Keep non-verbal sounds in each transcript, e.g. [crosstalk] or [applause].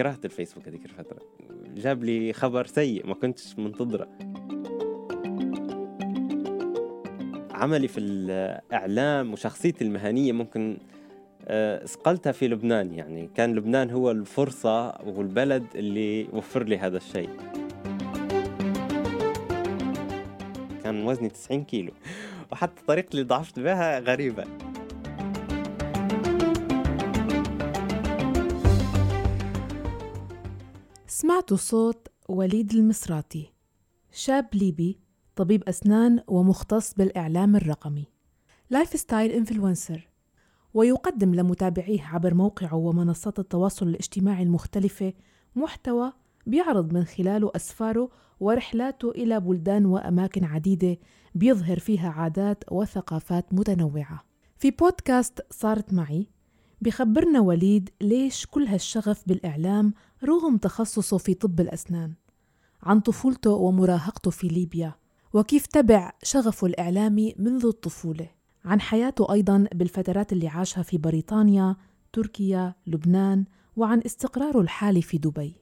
كرهت الفيسبوك هذيك الفترة. جاب لي خبر سيء ما كنتش منتظره. عملي في الإعلام وشخصيتي المهنية ممكن آه، اسقلتها في لبنان يعني. كان لبنان هو الفرصة والبلد اللي وفر لي هذا الشيء. كان وزني 90 كيلو. وحتى الطريقة اللي ضعفت بها غريبة. صوت وليد المصراتي شاب ليبي طبيب أسنان ومختص بالإعلام الرقمي. lifestyle influencer ويقدم لمتابعيه عبر موقعه ومنصات التواصل الاجتماعي المختلفة محتوى بيعرض من خلاله أسفاره ورحلاته إلى بلدان وأماكن عديدة بيظهر فيها عادات وثقافات متنوعة. في بودكاست صارت معي بخبرنا وليد ليش كل هالشغف بالإعلام رغم تخصصه في طب الأسنان عن طفولته ومراهقته في ليبيا وكيف تبع شغفه الإعلامي منذ الطفولة عن حياته أيضا بالفترات اللي عاشها في بريطانيا تركيا لبنان وعن استقراره الحالي في دبي.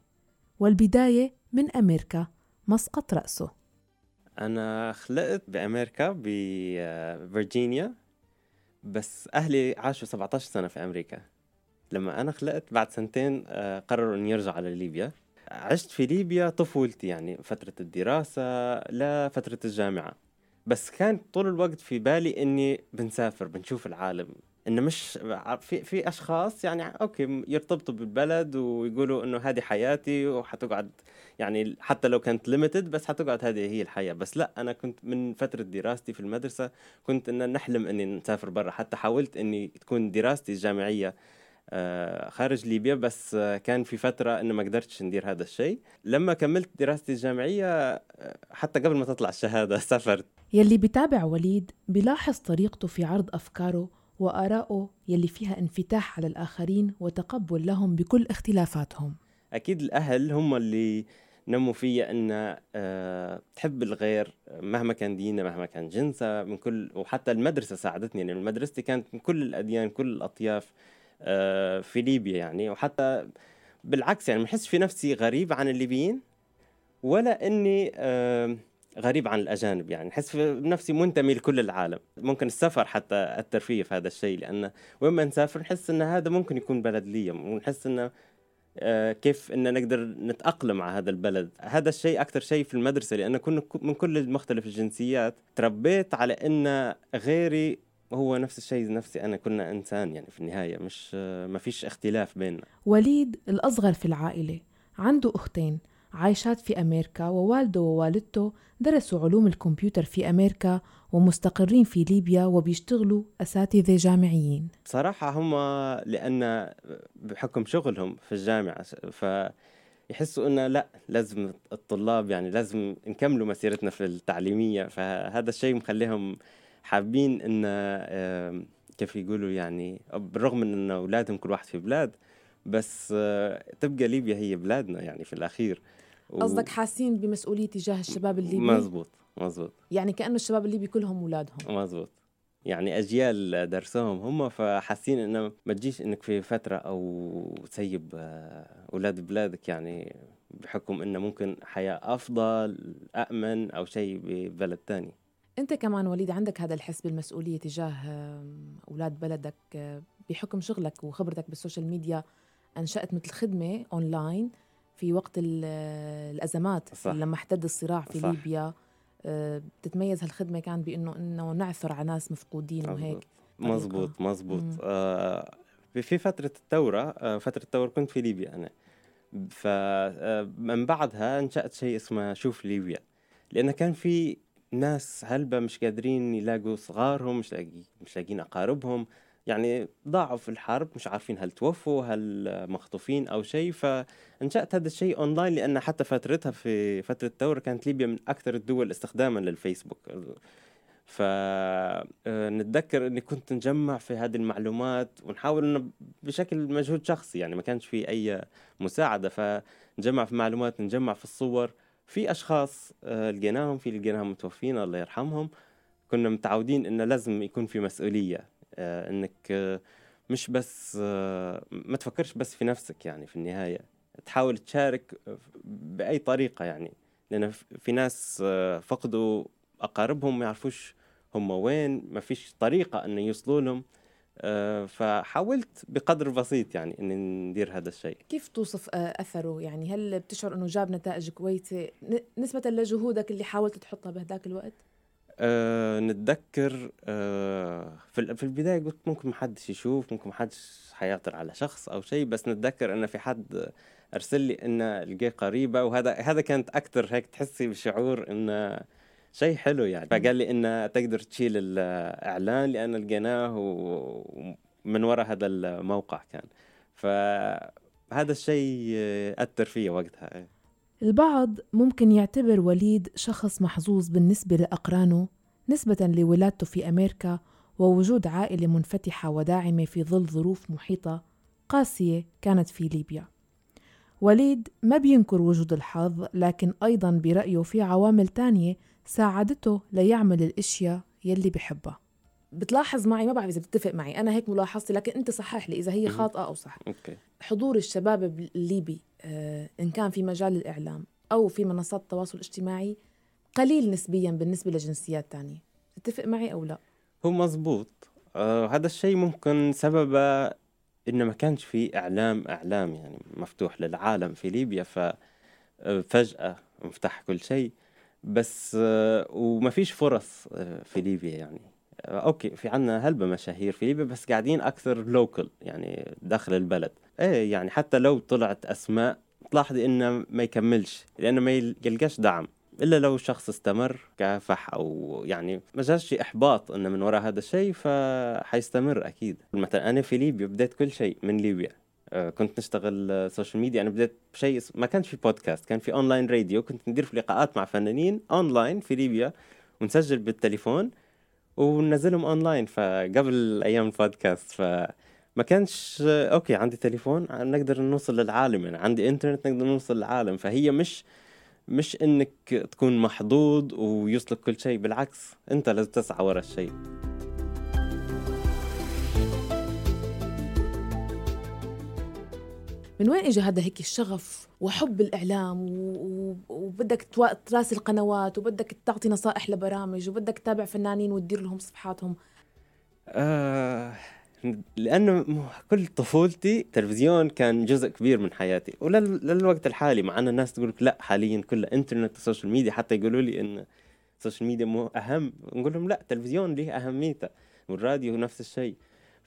والبداية من أمريكا مسقط رأسه. أنا خلقت بأمريكا بفرجينيا بس أهلي عاشوا 17 سنة في أمريكا. لما أنا خلقت بعد سنتين آه، قرروا أن يرجعوا على ليبيا. عشت في ليبيا طفولتي يعني فترة الدراسة لفترة الجامعة. بس كان طول الوقت في بالي إني بنسافر بنشوف العالم. إنه مش في في أشخاص يعني أوكي يرتبطوا بالبلد ويقولوا إنه هذه حياتي وحتقعد يعني حتى لو كانت limited بس حتقعد هذه هي الحياة. بس لا أنا كنت من فترة دراستي في المدرسة كنت إن نحلم إني نسافر برا. حتى حاولت إني تكون دراستي الجامعية آه، خارج ليبيا بس كان في فترة إنه ما قدرتش ندير هذا الشيء. لما كملت دراستي الجامعية آه، حتى قبل ما تطلع الشهادة [laughs] سافرت. يلي بتابع وليد بلاحظ طريقته في عرض أفكاره وآرائه يلي فيها انفتاح على الآخرين وتقبل لهم بكل اختلافاتهم. أكيد الأهل هم اللي نموا فيا أن أه تحب الغير مهما كان دينه مهما كان جنسه من كل وحتى المدرسة ساعدتني يعني مدرستي كانت من كل الأديان كل الأطياف أه في ليبيا يعني. وحتى بالعكس يعني ما في نفسي غريب عن الليبيين ولا إني أه غريب عن الأجانب يعني. نحس بنفسي منتمي لكل العالم. ممكن السفر حتى الترفيه في هذا الشيء لأن وين ما نسافر نحس إن هذا ممكن يكون بلد لي ونحس انه آه، كيف إن نقدر نتأقلم على هذا البلد. هذا الشيء أكثر شيء في المدرسة لأن كنا من كل مختلف الجنسيات تربيت على إن غيري هو نفس الشيء نفسي أنا كنا إنسان يعني في النهاية مش ما فيش اختلاف بيننا. وليد الأصغر في العائلة عنده أختين. عايشات في أمريكا ووالده ووالدته درسوا علوم الكمبيوتر في أمريكا ومستقرين في ليبيا وبيشتغلوا أساتذة جامعيين. صراحة هم لأن بحكم شغلهم في الجامعة فيحسوا أنه لا لازم الطلاب يعني لازم نكملوا مسيرتنا في التعليمية فهذا الشيء مخليهم حابين أن كيف يقولوا يعني بالرغم من أن أولادهم كل واحد في بلاد بس تبقى ليبيا هي بلادنا يعني في الأخير. قصدك. حاسين بمسؤولية تجاه الشباب الليبي؟ مزبوط مزبوط. يعني كأنه الشباب الليبي كلهم اولادهم مزبوط. يعني أجيال درسهم هم فحاسين إنه ما تجيش إنك في فترة أو تسيب آه، أولاد بلادك يعني بحكم إنه ممكن حياة أفضل امن أو شيء ببلد تاني. أنت كمان وليد عندك هذا الحس بالمسؤولية تجاه أولاد بلدك آه، بحكم شغلك وخبرتك بال social media أنشأت مثل خدمة أونلاين في وقت الأزمات صح. لما احتد الصراع في صح. ليبيا آه، بتتميز هالخدمة كان بإنه إنه نعثر على ناس مفقودين وهيك مزبوط مزبوط آه في فترة الثورة آه فترة الثورة كنت في ليبيا أنا. فمن آه، بعدها انشأت شيء اسمه شوف ليبيا لأنه كان في ناس هلبة مش قادرين يلاقوا صغارهم مش لاقي مش لاقيين أقاربهم. يعني ضاعوا في الحرب مش عارفين هل توفوا هل مخطوفين أو شيء. فانشأت هذا الشيء اونلاين لأن حتى فترتها في فترة الثوره كانت ليبيا من أكثر الدول استخداما للفيسبوك. فنتذكر إني كنت نجمع في هذه المعلومات ونحاول إنه بشكل مجهود شخصي يعني ما كانش في أي مساعدة. فنجمع في معلومات نجمع في الصور في أشخاص آه، لقيناهم في لقيناهم متوفين الله يرحمهم. كنا متعودين إنه لازم يكون في مسؤولية. آه، إنك آه، مش بس آه، ما تفكرش بس في نفسك يعني في النهاية. تحاول تشارك بأي طريقة يعني. لأن في ناس آه، فقدوا أقاربهم ما يعرفوش هم وين ما فيش طريقة انه يوصلوا لهم. آه، فحاولت بقدر بسيط يعني إني ندير هذا الشيء. كيف توصف آه، أثره؟ يعني هل بتشعر إنه جاب نتائج كويسة نسبة لجهودك اللي حاولت تحطها بهداك الوقت؟ أه نتذكر أه في البداية قلت ممكن محدش يشوف ممكن محدش حيعثر على شخص أو شيء بس نتذكر انه في حد أرسل لي انه لقيه قريبة وهذا هذا كانت أكثر هيك تحسي بشعور انه شيء حلو يعني. فقال لي انه تقدر تشيل الإعلان لأن لقيناه ومن وراء هذا الموقع كان. فهذا الشيء أثر فيه وقتها البعض ممكن يعتبر وليد شخص محظوظ بالنسبة لأقرانه نسبة لولادته في أمريكا ووجود عائلة منفتحة وداعمة في ظل ظروف محيطة قاسية كانت في ليبيا. وليد ما بينكر وجود الحظ لكن أيضا برأيه في عوامل تانية ساعدته ليعمل الأشياء يلي بحبها بتلاحظ معي ما بعرف إذا بتتفق معي أنا هيك ملاحظتي لكن أنت صحح لي إذا هي خاطئة أو صح. أوكي. حضور الشباب الليبي آه إن كان في مجال الإعلام أو في منصات التواصل الاجتماعي قليل نسبيا بالنسبة لجنسيات تانية. تتفق معي أو لا؟ هو مزبوط. آه هذا الشيء ممكن سببه إنه ما كانش في إعلام إعلام يعني مفتوح للعالم في ليبيا ففجاه آه، انفتح كل شيء. بس آه، وما فيش فرص آه، في ليبيا يعني. okay في عنا هلبة مشاهير في ليبيا بس قاعدين أكثر local يعني داخل البلد. إيه يعني حتى لو طلعت أسماء تلاحظي إنه ما يكملش لأنه ما يلقاش دعم. إلا لو شخص استمر كافح أو يعني ما جاش إحباط إنه من وراء هذا الشيء فحيستمر أكيد. مثلا أنا في ليبيا بديت كل شيء من ليبيا. آه، كنت نشتغل social media أنا بديت بشيء ما كانش في بودكاست كان في online radio كنت ندير في لقاءات مع فنانين اونلاين في ليبيا ونسجل بالتليفون. وننزلهم أونلاين فقبل أيام البودكاست فما كانش okay عندي تليفون نقدر نوصل للعالم يعني عندي إنترنت نقدر نوصل للعالم فهي مش مش إنك تكون محظوظ ويوصلك كل شيء بالعكس أنت لازم تسعى ورا الشيء. من وين اجى هذا هيك الشغف وحب الإعلام وبدك تراسل قنوات وبدك تعطي نصائح لبرامج وبدك تتابع فنانين وتدير لهم صفحاتهم؟ آه لأنه كل طفولتي تلفزيون كان جزء كبير من حياتي. وللوقت الحالي مع ان الناس تقول لا حاليا كله إنترنت و social media حتى يقولوا لي إن ال social media مو أهم نقول لهم لا التلفزيون له أهميته؟ والراديو نفس الشيء.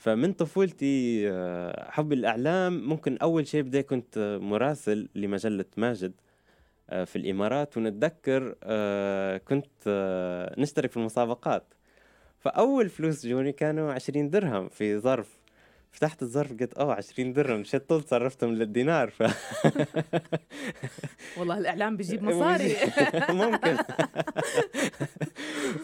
فمن طفولتي آه، حب الإعلام. ممكن أول شيء بدي كنت مراسل لمجلة ماجد آه، في الإمارات. ونتذكر آه، كنت نشترك في المسابقات. فأول فلوس جوني كانوا عشرين درهم في ظرف فتحت الظرف قلت آه 20 درهم مشيت طول صرفتهم للدينار ف [laughs] والله الإعلام بيجيب [laughs] مصاري. [laughs] ممكن.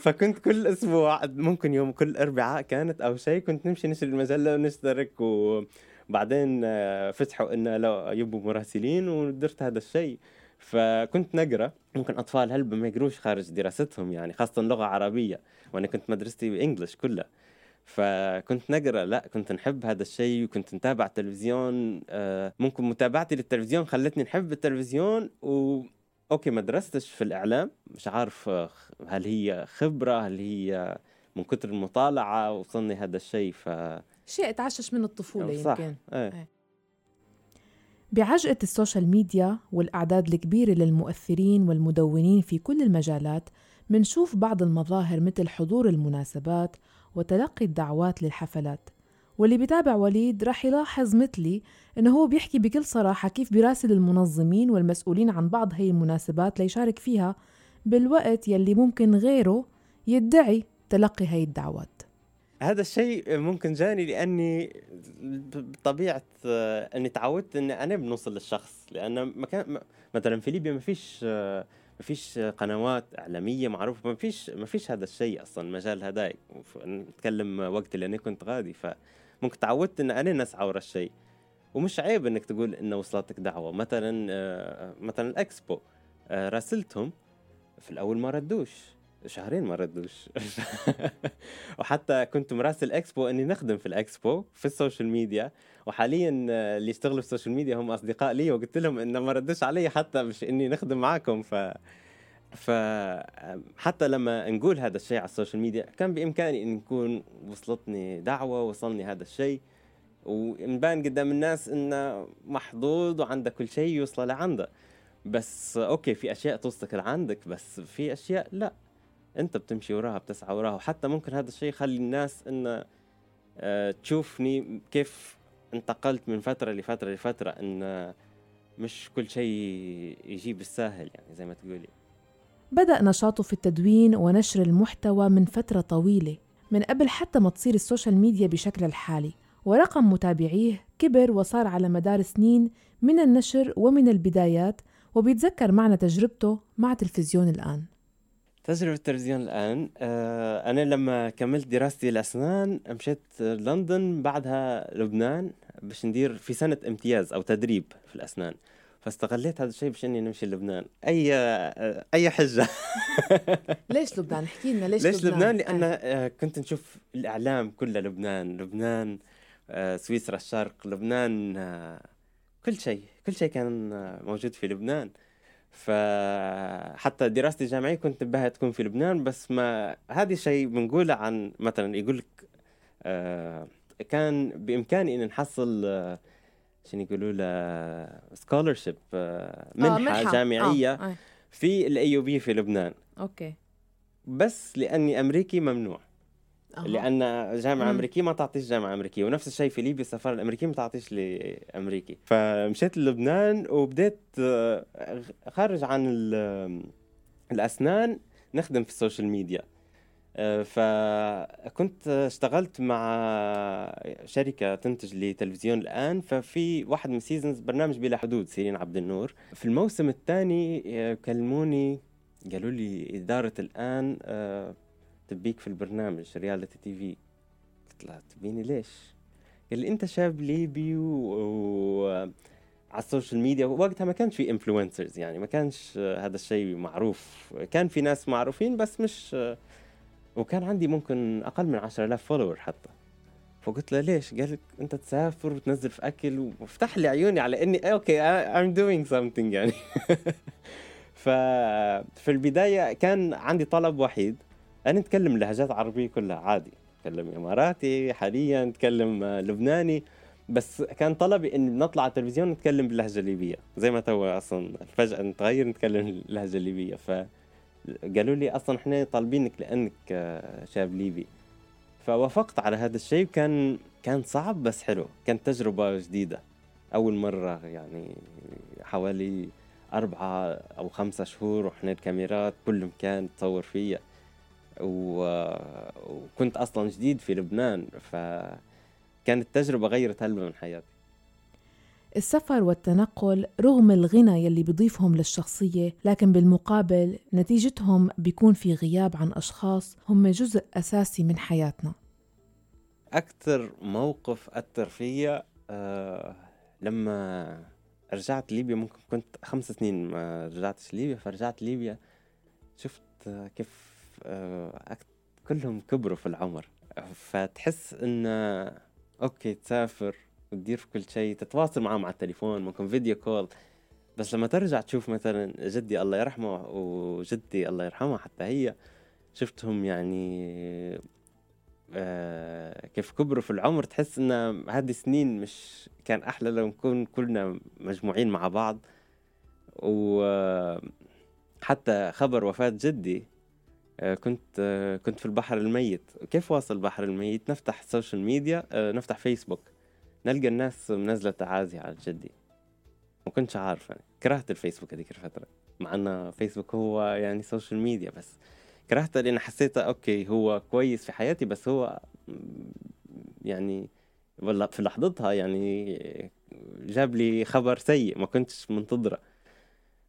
فكنت كل أسبوع ممكن يوم كل أربعاء كانت أو شيء كنت نمشي نشتري المجلة ونشترك وبعدين آه، فتحوا انه لو يبوا مراسلين ودرت هذا الشيء. فكنت نقرأ. ممكن أطفال هلبة ما يقروش خارج دراستهم يعني خاصة لغة عربية وأنا كنت مدرستي بإنجلش كلها فكنت نقرأ لا كنت نحب هذا الشيء وكنت نتابع تلفزيون آه، ممكن متابعتي للتلفزيون خلتني نحب التلفزيون و أوكي ما درستش في الإعلام مش عارف آه، هل هي خبرة هل هي من كتر المطالعة وصلني هذا الشيء ف شيء تعشش من الطفولة صح. يمكن إيه. إيه. بعجقة ال social media والأعداد الكبيرة للمؤثرين والمدونين في كل المجالات منشوف بعض المظاهر مثل حضور المناسبات وتلقي الدعوات للحفلات. واللي بيتابع وليد رح يلاحظ مثلي إنه هو بيحكي بكل صراحة كيف بيراسل المنظمين والمسؤولين عن بعض هي المناسبات ليشارك فيها بالوقت يلي ممكن غيره يدعي تلقي هي الدعوات. هذا الشيء ممكن جاني لأني بطبيعة إني تعودت إني أنا بنوصل للشخص لأن مكان مثلا في ليبيا ما فيش ما فيش قنوات إعلامية معروفة ما فيش ما فيش هذا الشيء أصلا مجال هداي نتكلم وقت اللي أنا كنت غادي فممكن تعودت إن أنا نسعى ورا الشيء. ومش عيب إنك تقول انه وصلتك دعوة. مثلا آه، مثلا الإكسبو آه، راسلتهم في الأول ما ردوش. شهرين ما ردوش. [laughs] وحتى كنت مراسل اكسبو إني نخدم في الإكسبو في ال social media. وحاليا اللي يشتغلوا في ال social media هم أصدقاء لي وقلت لهم انه ما ردوش علي حتى مش إني نخدم معاكم. ف فحتى لما نقول هذا الشيء على ال social media كان بإمكاني إن يكون وصلتني دعوة وصلني هذا الشيء. ونبان قدام الناس إنه محظوظ وعنده كل شيء يوصل لعنده. بس okay في أشياء توصلك لعندك بس في أشياء لا. انت بتمشي وراها بتسعى وراها. وحتى ممكن هذا الشيء يخلي الناس انه آه، تشوفني كيف انتقلت من فترة لفترة لفترة إن مش كل شيء يجي بالساهل يعني زي ما تقولي. بدأ نشاطه في التدوين ونشر المحتوى من فترة طويلة من قبل حتى ما تصير السوشيال ميديا بشكل الحالي. ورقم متابعيه كبر وصار على مدار سنين من النشر ومن البدايات وبيتذكر معنا تجربته مع تلفزيون الآن. تجربة التلفزيون الآن آه أنا لما كملت دراستي الأسنان مشيت لندن بعدها لبنان باش ندير في سنة امتياز أو تدريب في الأسنان. فاستغليت هذا الشيء باش إني نمشي لبنان. أي أي حجة؟ [laughs] ليش لبنان؟ احكي لنا ليش, ليش لبنان, لبنان؟ لأن آه. كنت نشوف الإعلام كلها لبنان لبنان آه، سويسرا الشرق لبنان آه، كل شيء كل شيء كان موجود في لبنان. فحتى دراستي الجامعية كنت بها تكون في لبنان بس ما هذا الشيء بنقوله عن مثلا يقول لك كان بإمكاني إن نحصل عشان يقولوا له scholarship منحة, آه منحة جامعية آه. في ال AUB في لبنان. okay. بس لأني أمريكي ممنوع. أه. لأن جامعة. أمريكية ما تعطيش جامعة أمريكية ونفس الشيء في ليبيا السفارة الأمريكية ما تعطيش لأمريكي فمشيت للبنان وبديت آه، خارج عن الأسنان نخدم في ال social media آه، فكنت اشتغلت مع شركة تنتج لتلفزيون الآن ففي واحد من seasons برنامج بلا حدود سيرين عبد النور في الموسم الثاني آه، كلموني قالوا لي إدارة الآن تبيك في البرنامج reality TV. قلت له تبيني ليش؟ قال لي أنت شاب ليبي و... و... على ال social media. وقتها ما كانش في influencers يعني ما كانش هذا الشيء معروف. كان في ناس معروفين بس مش وكان عندي ممكن أقل من 10000 follower حتى. فقلت له ليش؟ قال لك أنت تسافر وتنزل في أكل وفتح لي عيوني على اني okay I'm doing something يعني. [laughs] ففي البداية كان عندي طلب وحيد. ان نتكلم اللهجات العربيه كلها عادي. اتكلم إماراتي حاليا اتكلم لبناني. بس كان طلبي اني نطلع على التلفزيون نتكلم باللهجة الليبية. زي ما تو أصلا فجأة نتغير نتكلم اللهجه الليبية. ف قالوا لي أصلا إحنا طالبينك لأنك شاب ليبي. فوافقت على هذا الشيء وكان كان صعب بس حلو. كانت تجربة جديدة. أول مرة يعني حوالي أربعة أو خمسة شهور وإحنا الكاميرات كل مكان تصور فيها و... وكنت أصلا جديد في لبنان فكانت تجربة غيرت هلبة من حياتي. السفر والتنقل رغم الغنى يلي بيضيفهم للشخصية لكن بالمقابل نتيجتهم بيكون في غياب عن أشخاص هم جزء أساسي من حياتنا. أكثر موقف أثر فيا أه لما رجعت ليبيا ممكن كنت خمس سنين ما رجعتش ليبيا فرجعت ليبيا شفت كيف كلهم كبروا في العمر. فتحس انه أوكي تسافر وتدير في كل شيء تتواصل معهم على التليفون ممكن فيديو كول بس لما ترجع تشوف مثلا جدي الله يرحمه وجدتي الله يرحمها حتى هي شفتهم يعني آه كيف كبروا في العمر تحس إن هذه سنين مش كان أحلى لو نكون كلنا مجموعين مع بعض. وحتى خبر وفاة جدي آه كنت آه كنت في البحر الميت. كيف واصل البحر الميت؟ نفتح ال social media آه، نفتح فيسبوك نلقى الناس منزلة تعازي على جدي. ما كنتش عارف يعني كرهت الفيسبوك هذيك الفترة مع ان فيسبوك هو يعني social media بس. كرهته لأن حسيته okay هو كويس في حياتي بس هو يعني في لحظتها يعني جاب لي خبر سيء ما كنتش منتظره.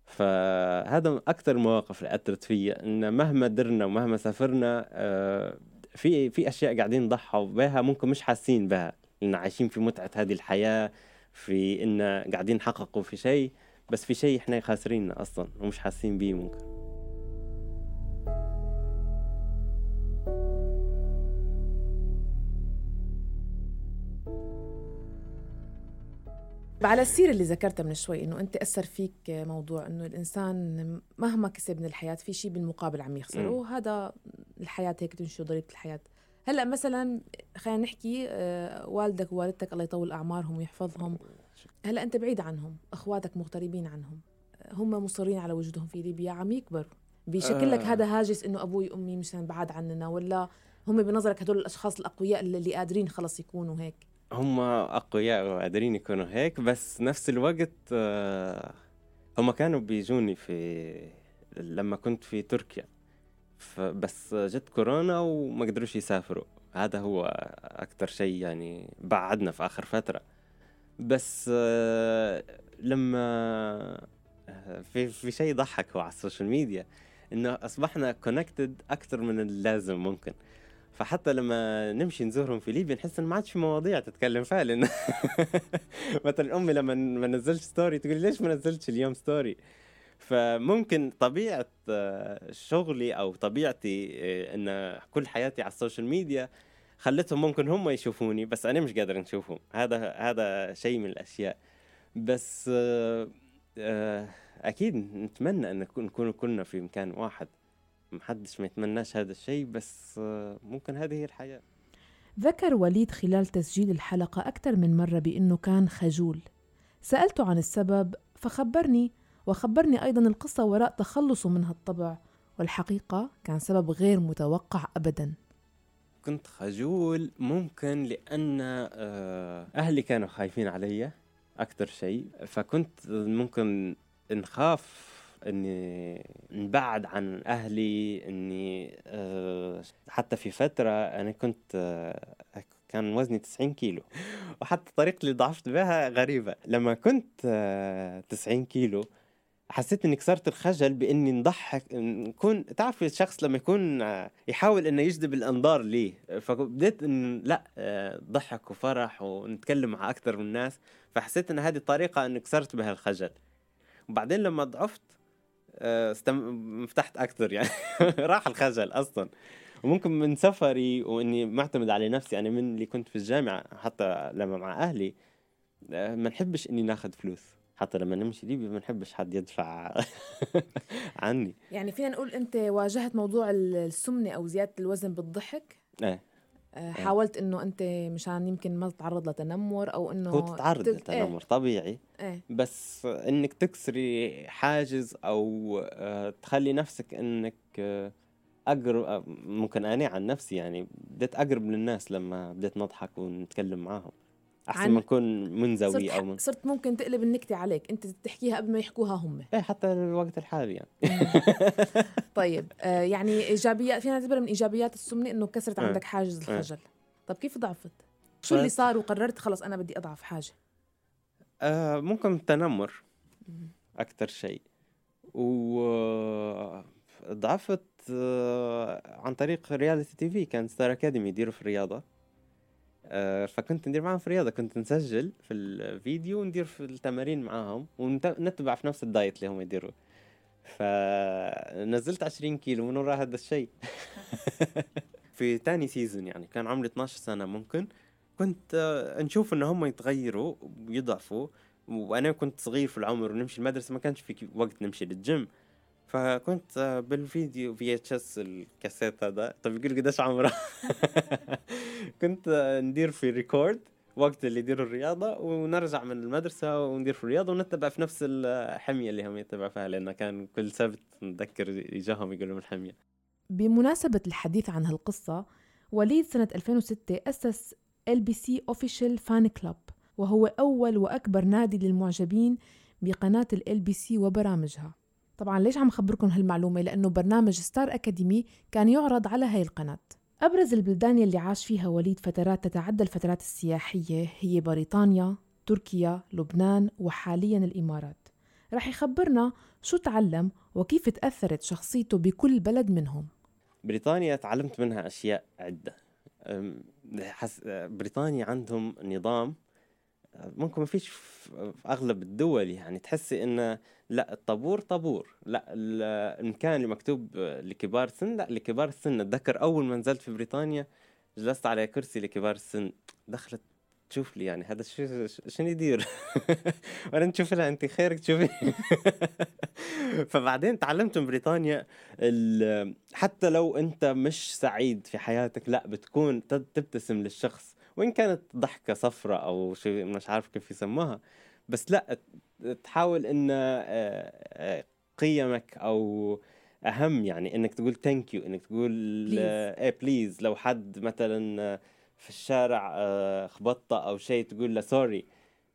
فهذا أكثر المواقف اللي أثرت فيا إن مهما درنا ومهما سافرنا آه، في في أشياء قاعدين نضحوا بها ممكن مش حاسين بها. إن عايشين في متعة هذه الحياة في إن قاعدين نحققوا في شيء بس في شيء إحنا خاسرين أصلا ومش حاسين بيه ممكن. على السيرة اللي ذكرتها من شوي إنه أنت أثر فيك موضوع إنه الإنسان مهما كسب من الحياة في شيء بالمقابل عم يخسره وهذا الحياة هيك تمشي ضريبه الحياة. هلأ مثلا خلينا نحكي آه، والدك ووالدتك الله يطول أعمارهم ويحفظهم. هلأ أنت بعيد عنهم أخواتك مغتربين عنهم. هم مصرين على وجودهم في ليبيا عم يكبروا. بشكل لك آه. هذا هاجس إنه أبوي وأمي مشان بعاد عننا ولا هم بنظرك هدول الأشخاص الأقوياء اللي قادرين خلص يكونوا هيك. هم أقوياء وقادرين يكونوا هيك بس نفس الوقت آه، هم كانوا بيجوني في لما كنت في تركيا. بس جت كورونا وما قدروش يسافروا. هذا هو أكثر شيء يعني بعدنا في آخر فترة. بس آه، لما آه، في في شيء ضحك هو على السوشيال ميديا إنه أصبحنا connected أكثر من اللازم ممكن. فحتى لما نمشي نزورهم في ليبيا نحس انه ما عادش في مواضيع تتكلم فيها لأن [laughs] مثلا أمي لما ما نزلش story تقول ليش ما نزلتش اليوم story فممكن طبيعة آه، شغلي أو طبيعتي آه، إن كل حياتي على السوشيال ميديا خلتهم ممكن هم يشوفوني بس أنا مش قادر نشوفهم. هذا هذا شيء من الأشياء. بس آه، أكيد نتمنى إن نكون كلنا في مكان واحد. محدش ما يتمناش هذا الشيء بس ممكن هذه هي الحياة. ذكر وليد خلال تسجيل الحلقة أكثر من مرة بأنه كان خجول. سألته عن السبب فخبرني وخبرني أيضا القصة وراء تخلصه من هالطبع والحقيقة كان سبب غير متوقع أبدا. كنت خجول ممكن لأن آه، أهلي كانوا خايفين علي أكثر شيء فكنت ممكن نخاف إني نبعد عن أهلي إني آه، حتى في فترة أنا كنت آه، كان وزني 90 كيلو. وحتى الطريقة اللي ضعفت بها غريبة. لما كنت 90 آه، كيلو حسيت إني كسرت الخجل بإني نضحك نكون تعرف الشخص لما يكون يحاول إنه يجذب الأنظار ليه فبديت إن لا ضحك وفرح ونتكلم مع أكثر من الناس فحسيت إن هذه الطريقة إني كسرت بها الخجل. وبعدين لما ضعفت استم... فتحت أكثر يعني. [laughs] راح الخجل أصلا. وممكن من سفري وإني معتمد على نفسي يعني من اللي كنت في الجامعة حتى لما مع أهلي آه، ما نحبش إني ناخذ فلوس. حتى لما نمشي ليبيا ما نحبش حد يدفع [laughs] عني. يعني فينا نقول أنت واجهت موضوع السمنة أو زيادة الوزن بالضحك؟ إيه. آه،. حاولت إنه أنت مشان يمكن ما تتعرض لتنمر أو إنه هو تتعرض تت... لتنمر إيه؟ طبيعي إيه؟ بس إنك تكسري حاجز أو آه، تخلي نفسك إنك آه، أقرب ممكن أني عن نفسي يعني بديت أقرب للناس لما بديت نضحك ونتكلم معاهم أحسن ما نكون منزوي أو من... صرت ممكن تقلب النكتة عليك. أنت تحكيها قبل ما يحكوها هم. إيه حتى الوقت الحالي يعني. [laughs] طيب آه يعني إيجابيات فينا نعتبر من إيجابيات السمنة إنه كسرت عندك حاجز الخجل. طب كيف ضعفت؟ شو اللي صار وقررت خلص أنا بدي أضعف حاجة؟ آه ممكن التنمر أكثر شيء. وضعفت آه عن طريق reality TV. كان ستار أكاديمي يديروا في الرياضة. آه، فكنت ندير معاهم في الرياضة. كنت نسجل في الفيديو وندير في التمارين معاهم ونتبع في نفس ال diet اللي هم يديروا. فنزلت 20 كيلو من وراء هذا الشيء. [laughs] في تاني season يعني كان عمري 12 سنة ممكن. كنت آه، نشوف إن هم يتغيروا ويضعفوا. وأنا كنت صغير في العمر ونمشي المدرسة ما كانش في وقت نمشي للجيم. فكنت بالفيديو في VHS الكاسيت هذا توا بيقول قديش عمره؟ [laughs] كنت ندير في record وقت اللي يديروا الرياضة ونرجع من المدرسة وندير في الرياضة ونتبع في نفس الحمية اللي هم يتبعوا فيها لأنه كان كل سبت نتذكر يجاهم يقولوا من الحمية. بمناسبة الحديث عن هالقصة وليد سنة 2006 أسس LBC Official Fan Club وهو أول وأكبر نادي للمعجبين بقناة ال LBC وبرامجها. طبعا ليش عم خبركم هالمعلومة؟ لأنه برنامج ستار أكاديمي كان يعرض على هاي القناة. أبرز البلدان اللي عاش فيها وليد فترات تتعدى الفترات السياحية هي بريطانيا، تركيا، لبنان وحاليا الإمارات. رح يخبرنا شو تعلم وكيف تأثرت شخصيته بكل بلد منهم. بريطانيا تعلمت منها أشياء عدة. بريطانيا عندهم نظام ممكن ما فيش في أغلب الدول يعني تحسي إنه لا الطابور طابور. لا المكان اللي مكتوب لكبار السن لا لكبار السن. أتذكر أول ما نزلت في بريطانيا جلست على كرسي لكبار السن. دخلت تشوف لي يعني هذا الشيء شنو يدير؟ [laughs] وأنا نشوف لها انت خيرك تشوفي. [laughs] فبعدين تعلمت من بريطانيا حتى لو أنت مش سعيد في حياتك لا بتكون تبتسم للشخص. وإن كانت ضحكة صفراء أو شيء مش عارف كيف يسموها بس لأ تحاول إن آه، آه، قيمك أو أهم يعني إنك تقول thank you إنك تقول إيه please لو حد مثلا في الشارع آه، خبطه أو شيء تقول له sorry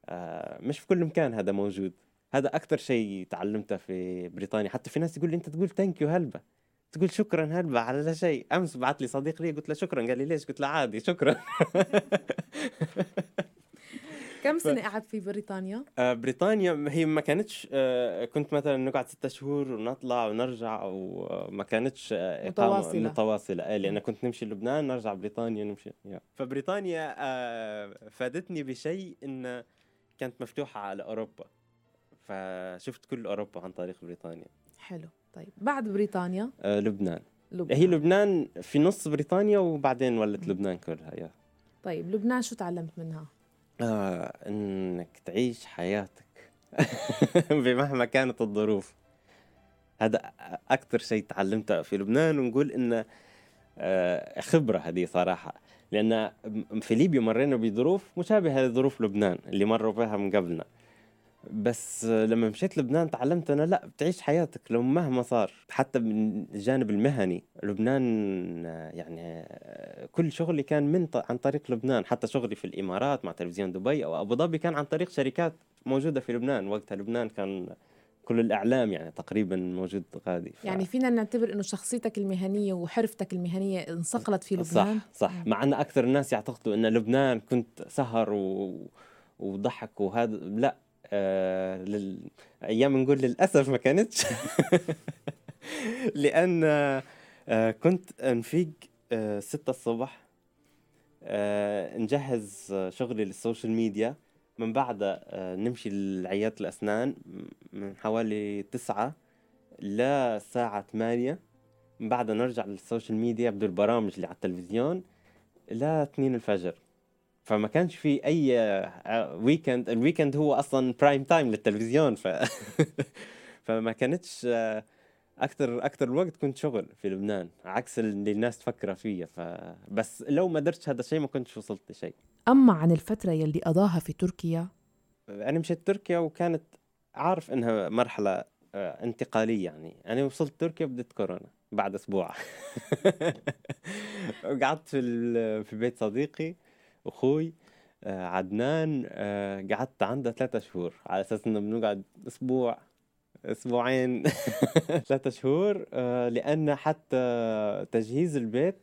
آه، مش في كل مكان هذا موجود. هذا أكثر شيء تعلمته في بريطانيا. حتى في ناس يقول لي أنت تقول thank you هلبة. تقول شكرا هلبة على لا شيء؟ أمس بعث لي صديق لي قلت له شكرا قال لي ليش؟ قلت له عادي شكرا. [laughs] كم سنة. قعدت في بريطانيا؟ آه بريطانيا هي ما كانتش آه كنت مثلا نقعد ستة شهور ونطلع ونرجع أو آه ما كانتش آه متواصلة. متواصلة. آه لأن كنت نمشي لبنان نرجع بريطانيا نمشي. فبريطانيا فادتني بشيء إن كانت مفتوحة على أوروبا. فشفت كل أوروبا عن طريق بريطانيا. حلو. طيب بعد بريطانيا؟ آه لبنان. لبنان. هي لبنان في نص بريطانيا وبعدين ولت لبنان كلها يا. طيب لبنان شو تعلمت منها؟ آه إنك تعيش حياتك [laughs] بمهما كانت الظروف. هذا أكثر شيء تعلمته في لبنان ونقول إنه آه خبرة هذه صراحة. لأن في ليبيا مرينا بظروف مشابهة لظروف لبنان اللي مروا بها من قبلنا. بس لما مشيت لبنان تعلمت أنا لا بتعيش حياتك لو مهما صار. حتى من الجانب المهني لبنان يعني كل شغلي كان من عن طريق لبنان. حتى شغلي في الإمارات مع تلفزيون دبي أو أبو ظبي كان عن طريق شركات موجودة في لبنان. وقتها لبنان كان كل الإعلام يعني تقريبا موجود غادي. ف... يعني فينا نعتبر إنه شخصيتك المهنية وحرفتك المهنية انصقلت في لبنان؟ صح. صح مع أن أكثر الناس يعتقدوا إن لبنان كنت سهر و... وضحك وهذا لا. لل... أيام نقول للأسف ما كانتش. [laughs] لأن آه كنت نفيق آه ستة الصبح آه نجهز شغلي للسوشيال ميديا. من بعد آه نمشي لعيادة الأسنان من حوالي تسعة لساعة ثمانية. من بعد نرجع للسوشيال ميديا بدو البرامج اللي على التلفزيون لا اثنين الفجر. فما كانش في أي weekend آه، ال weekend هو أصلا prime time للتلفزيون ف [laughs] فما كانتش آه، أكثر أكثر الوقت كنت شغل في لبنان عكس اللي الناس تفكر فيه فبس لو ما درتش هذا الشيء ما كنتش وصلت لشيء. أما عن الفترة يلي قضاها في تركيا؟ أنا مشيت تركيا وكانت عارف إنها مرحلة آه، انتقالية يعني. أنا وصلت تركيا بدت كورونا بعد أسبوع. [laughs] وقعدت في في بيت صديقي. أخوي آه، عدنان آه، قعدت عنده ثلاثة شهور على أساس إنه بنقعد أسبوع أسبوعين [laughs] ثلاثة شهور آه، لأن حتى تجهيز البيت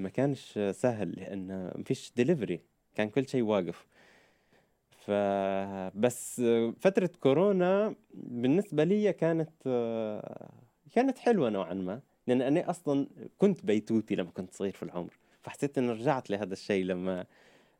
ما كانش سهل لأن ما فيش ديليفري كان كل شيء واقف. فبس فترة كورونا بالنسبة لي كانت كانت حلوة نوعا ما لأن أنا أصلا كنت بيتوتي لما كنت صغير في العمر. فحسيت إني رجعت لهذا الشيء لما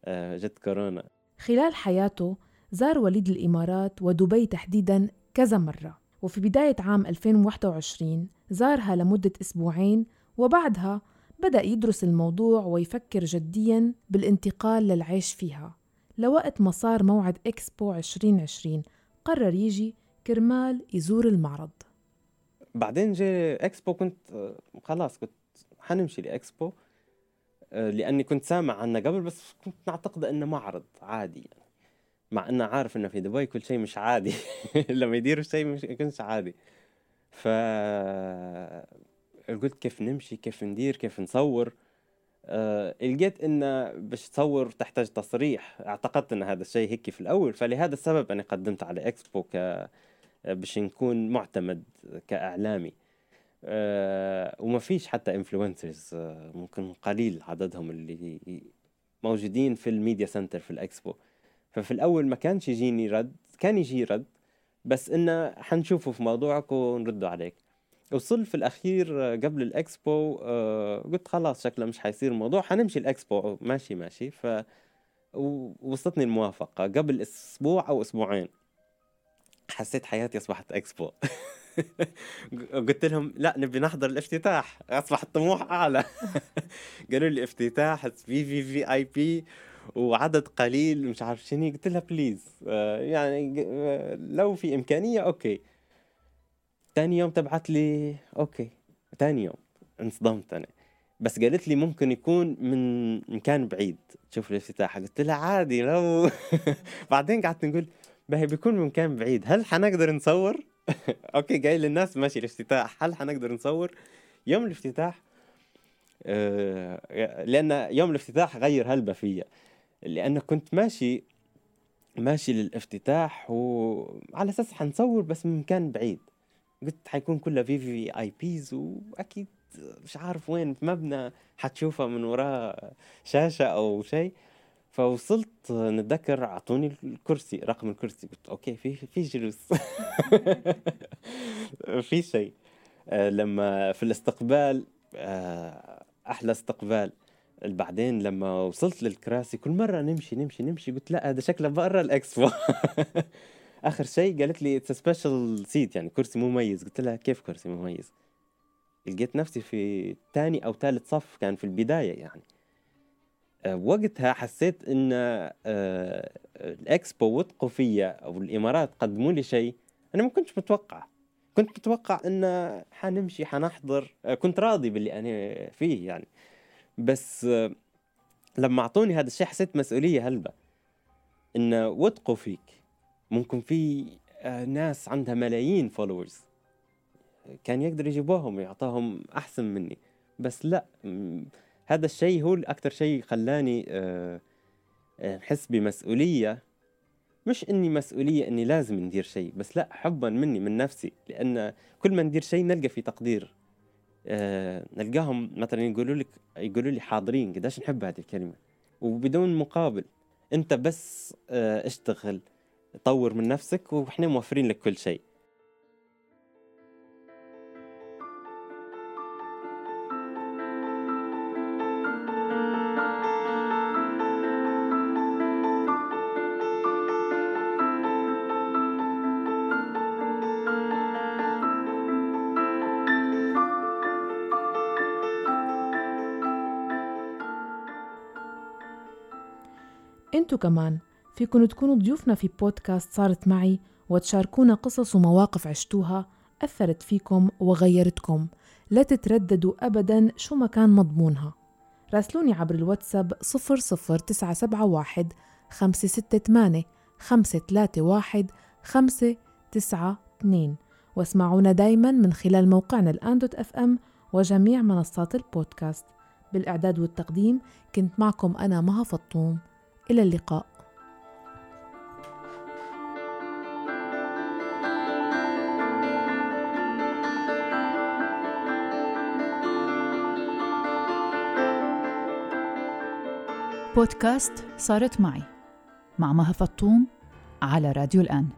آه، جت كورونا. خلال حياته زار وليد الإمارات ودبي تحديدا كذا مرة وفي بداية عام 2021 زارها لمدة أسبوعين وبعدها بدأ يدرس الموضوع ويفكر جديا بالانتقال للعيش فيها. لوقت ما صار موعد إكسبو 2020 قرر يجي كرمال يزور المعرض. بعدين جي إكسبو كنت آه، خلاص كنت حنمشي لإكسبو. آه، لأني كنت سامع عنه قبل بس كنت نعتقد إنه معرض عادي يعني. مع إنه عارف إنه في دبي كل شيء مش عادي. [laughs] لما يديروا شيء مش يكونش عادي. ف قلت كيف نمشي كيف ندير كيف نصور؟ أه لقيت انه باش تصور تحتاج تصريح. اعتقدت إن هذا الشيء هيك في الأول. فلهذا السبب أنا قدمت على إكسبو ك باش نكون معتمد كإعلامي. وما فيش حتى influencers آه، ممكن قليل عددهم اللي موجودين في ال media center في الإكسبو. ففي الأول ما كانش يجيني رد كان يجي رد بس انه حنشوفه في موضوعك ونرده عليك. وصل في الأخير آه، قبل الإكسبو قلت خلاص شكله مش حيصير الموضوع حنمشي الإكسبو. ماشي ماشي. ف وصلتني الموافقة. قبل أسبوع أو أسبوعين حسيت حياتي أصبحت إكسبو. [laughs] [laughs] قلت لهم لا نبي نحضر الافتتاح أصبح الطموح أعلى. [laughs] قالوا لي افتتاح في في في اي بي وعدد قليل مش عارف شنو. قلت لها please آه يعني آه لو في إمكانية okay. تاني يوم تبعت لي okay. تاني يوم انصدمت أنا. بس قالت لي ممكن يكون من مكان بعيد تشوف الافتتاح. قلت لها عادي لو [laughs] بعدين قعدت نقول باهي بيكون من مكان بعيد هل حنقدر نصور؟ [laughs] okay جاي للناس ماشي الافتتاح. هل حنقدر نصور يوم الافتتاح؟ آه لأن يوم الافتتاح غير هلبة فيا لأن كنت ماشي ماشي للافتتاح وعلى أساس حنصور بس من مكان بعيد. قلت حيكون كلها في VIPs وأكيد مش عارف وين في مبنى حتشوفها من وراه شاشة أو شيء. فوصلت نتذكر أعطوني الكرسي رقم الكرسي. قلت okay في في جلوس. [laughs] في شيء. آه، لما في الاستقبال آه، أحلى استقبال. بعدين لما وصلت للكراسي كل مرة نمشي نمشي نمشي. قلت لا هذا شكله برا الإكسبو. [laughs] آخر شيء قالت لي it's special seat يعني كرسي مميز. قلت لها كيف كرسي مميز؟ لقيت نفسي في ثاني أو ثالث صف كان في البداية يعني. وقتها حسيت إن أه الإكسبو وثقوا فيا أو الإمارات قدموا لي شيء أنا ما كنتش متوقع. كنت متوقع إن حنمشي حنحضر أه كنت راضي باللي أنا فيه يعني. بس أه لما أعطوني هذا الشيء حسيت مسؤولية هلبة. إن وثقوا فيك. ممكن في آه، ناس عندها ملايين فولورز كان يقدر يجيبوهم ويعطاهم أحسن مني. بس لا هذا الشيء هو أكثر شيء خلاني آه، آه، نحس بمسؤولية. مش إني مسؤولية إني لازم ندير شيء بس لا حبا مني من نفسي. لأن كل ما ندير شيء نلقى في تقدير. أه نلقاهم مثلا يقولوا لك يقولوا لي حاضرين قديش نحب هذه الكلمة؟ وبدون مقابل. أنت بس اشتغل طور من نفسك وإحنا موفرين لك كل شيء. انتو كمان. فيكن تكونوا ضيوفنا في بودكاست صارت معي وتشاركونا قصص ومواقف عشتوها أثرت فيكم وغيرتكم. لا تترددوا أبدا شو ما كان مضمونها. راسلوني عبر الواتساب 00971 568 531 592 واسمعونا دايما من خلال موقعنا الآن دوت إف إم وجميع منصات البودكاست. بالإعداد والتقديم كنت معكم أنا مها فطوم. إلى اللقاء. بودكاست صارت معي مع مها فطوم على راديو الآن.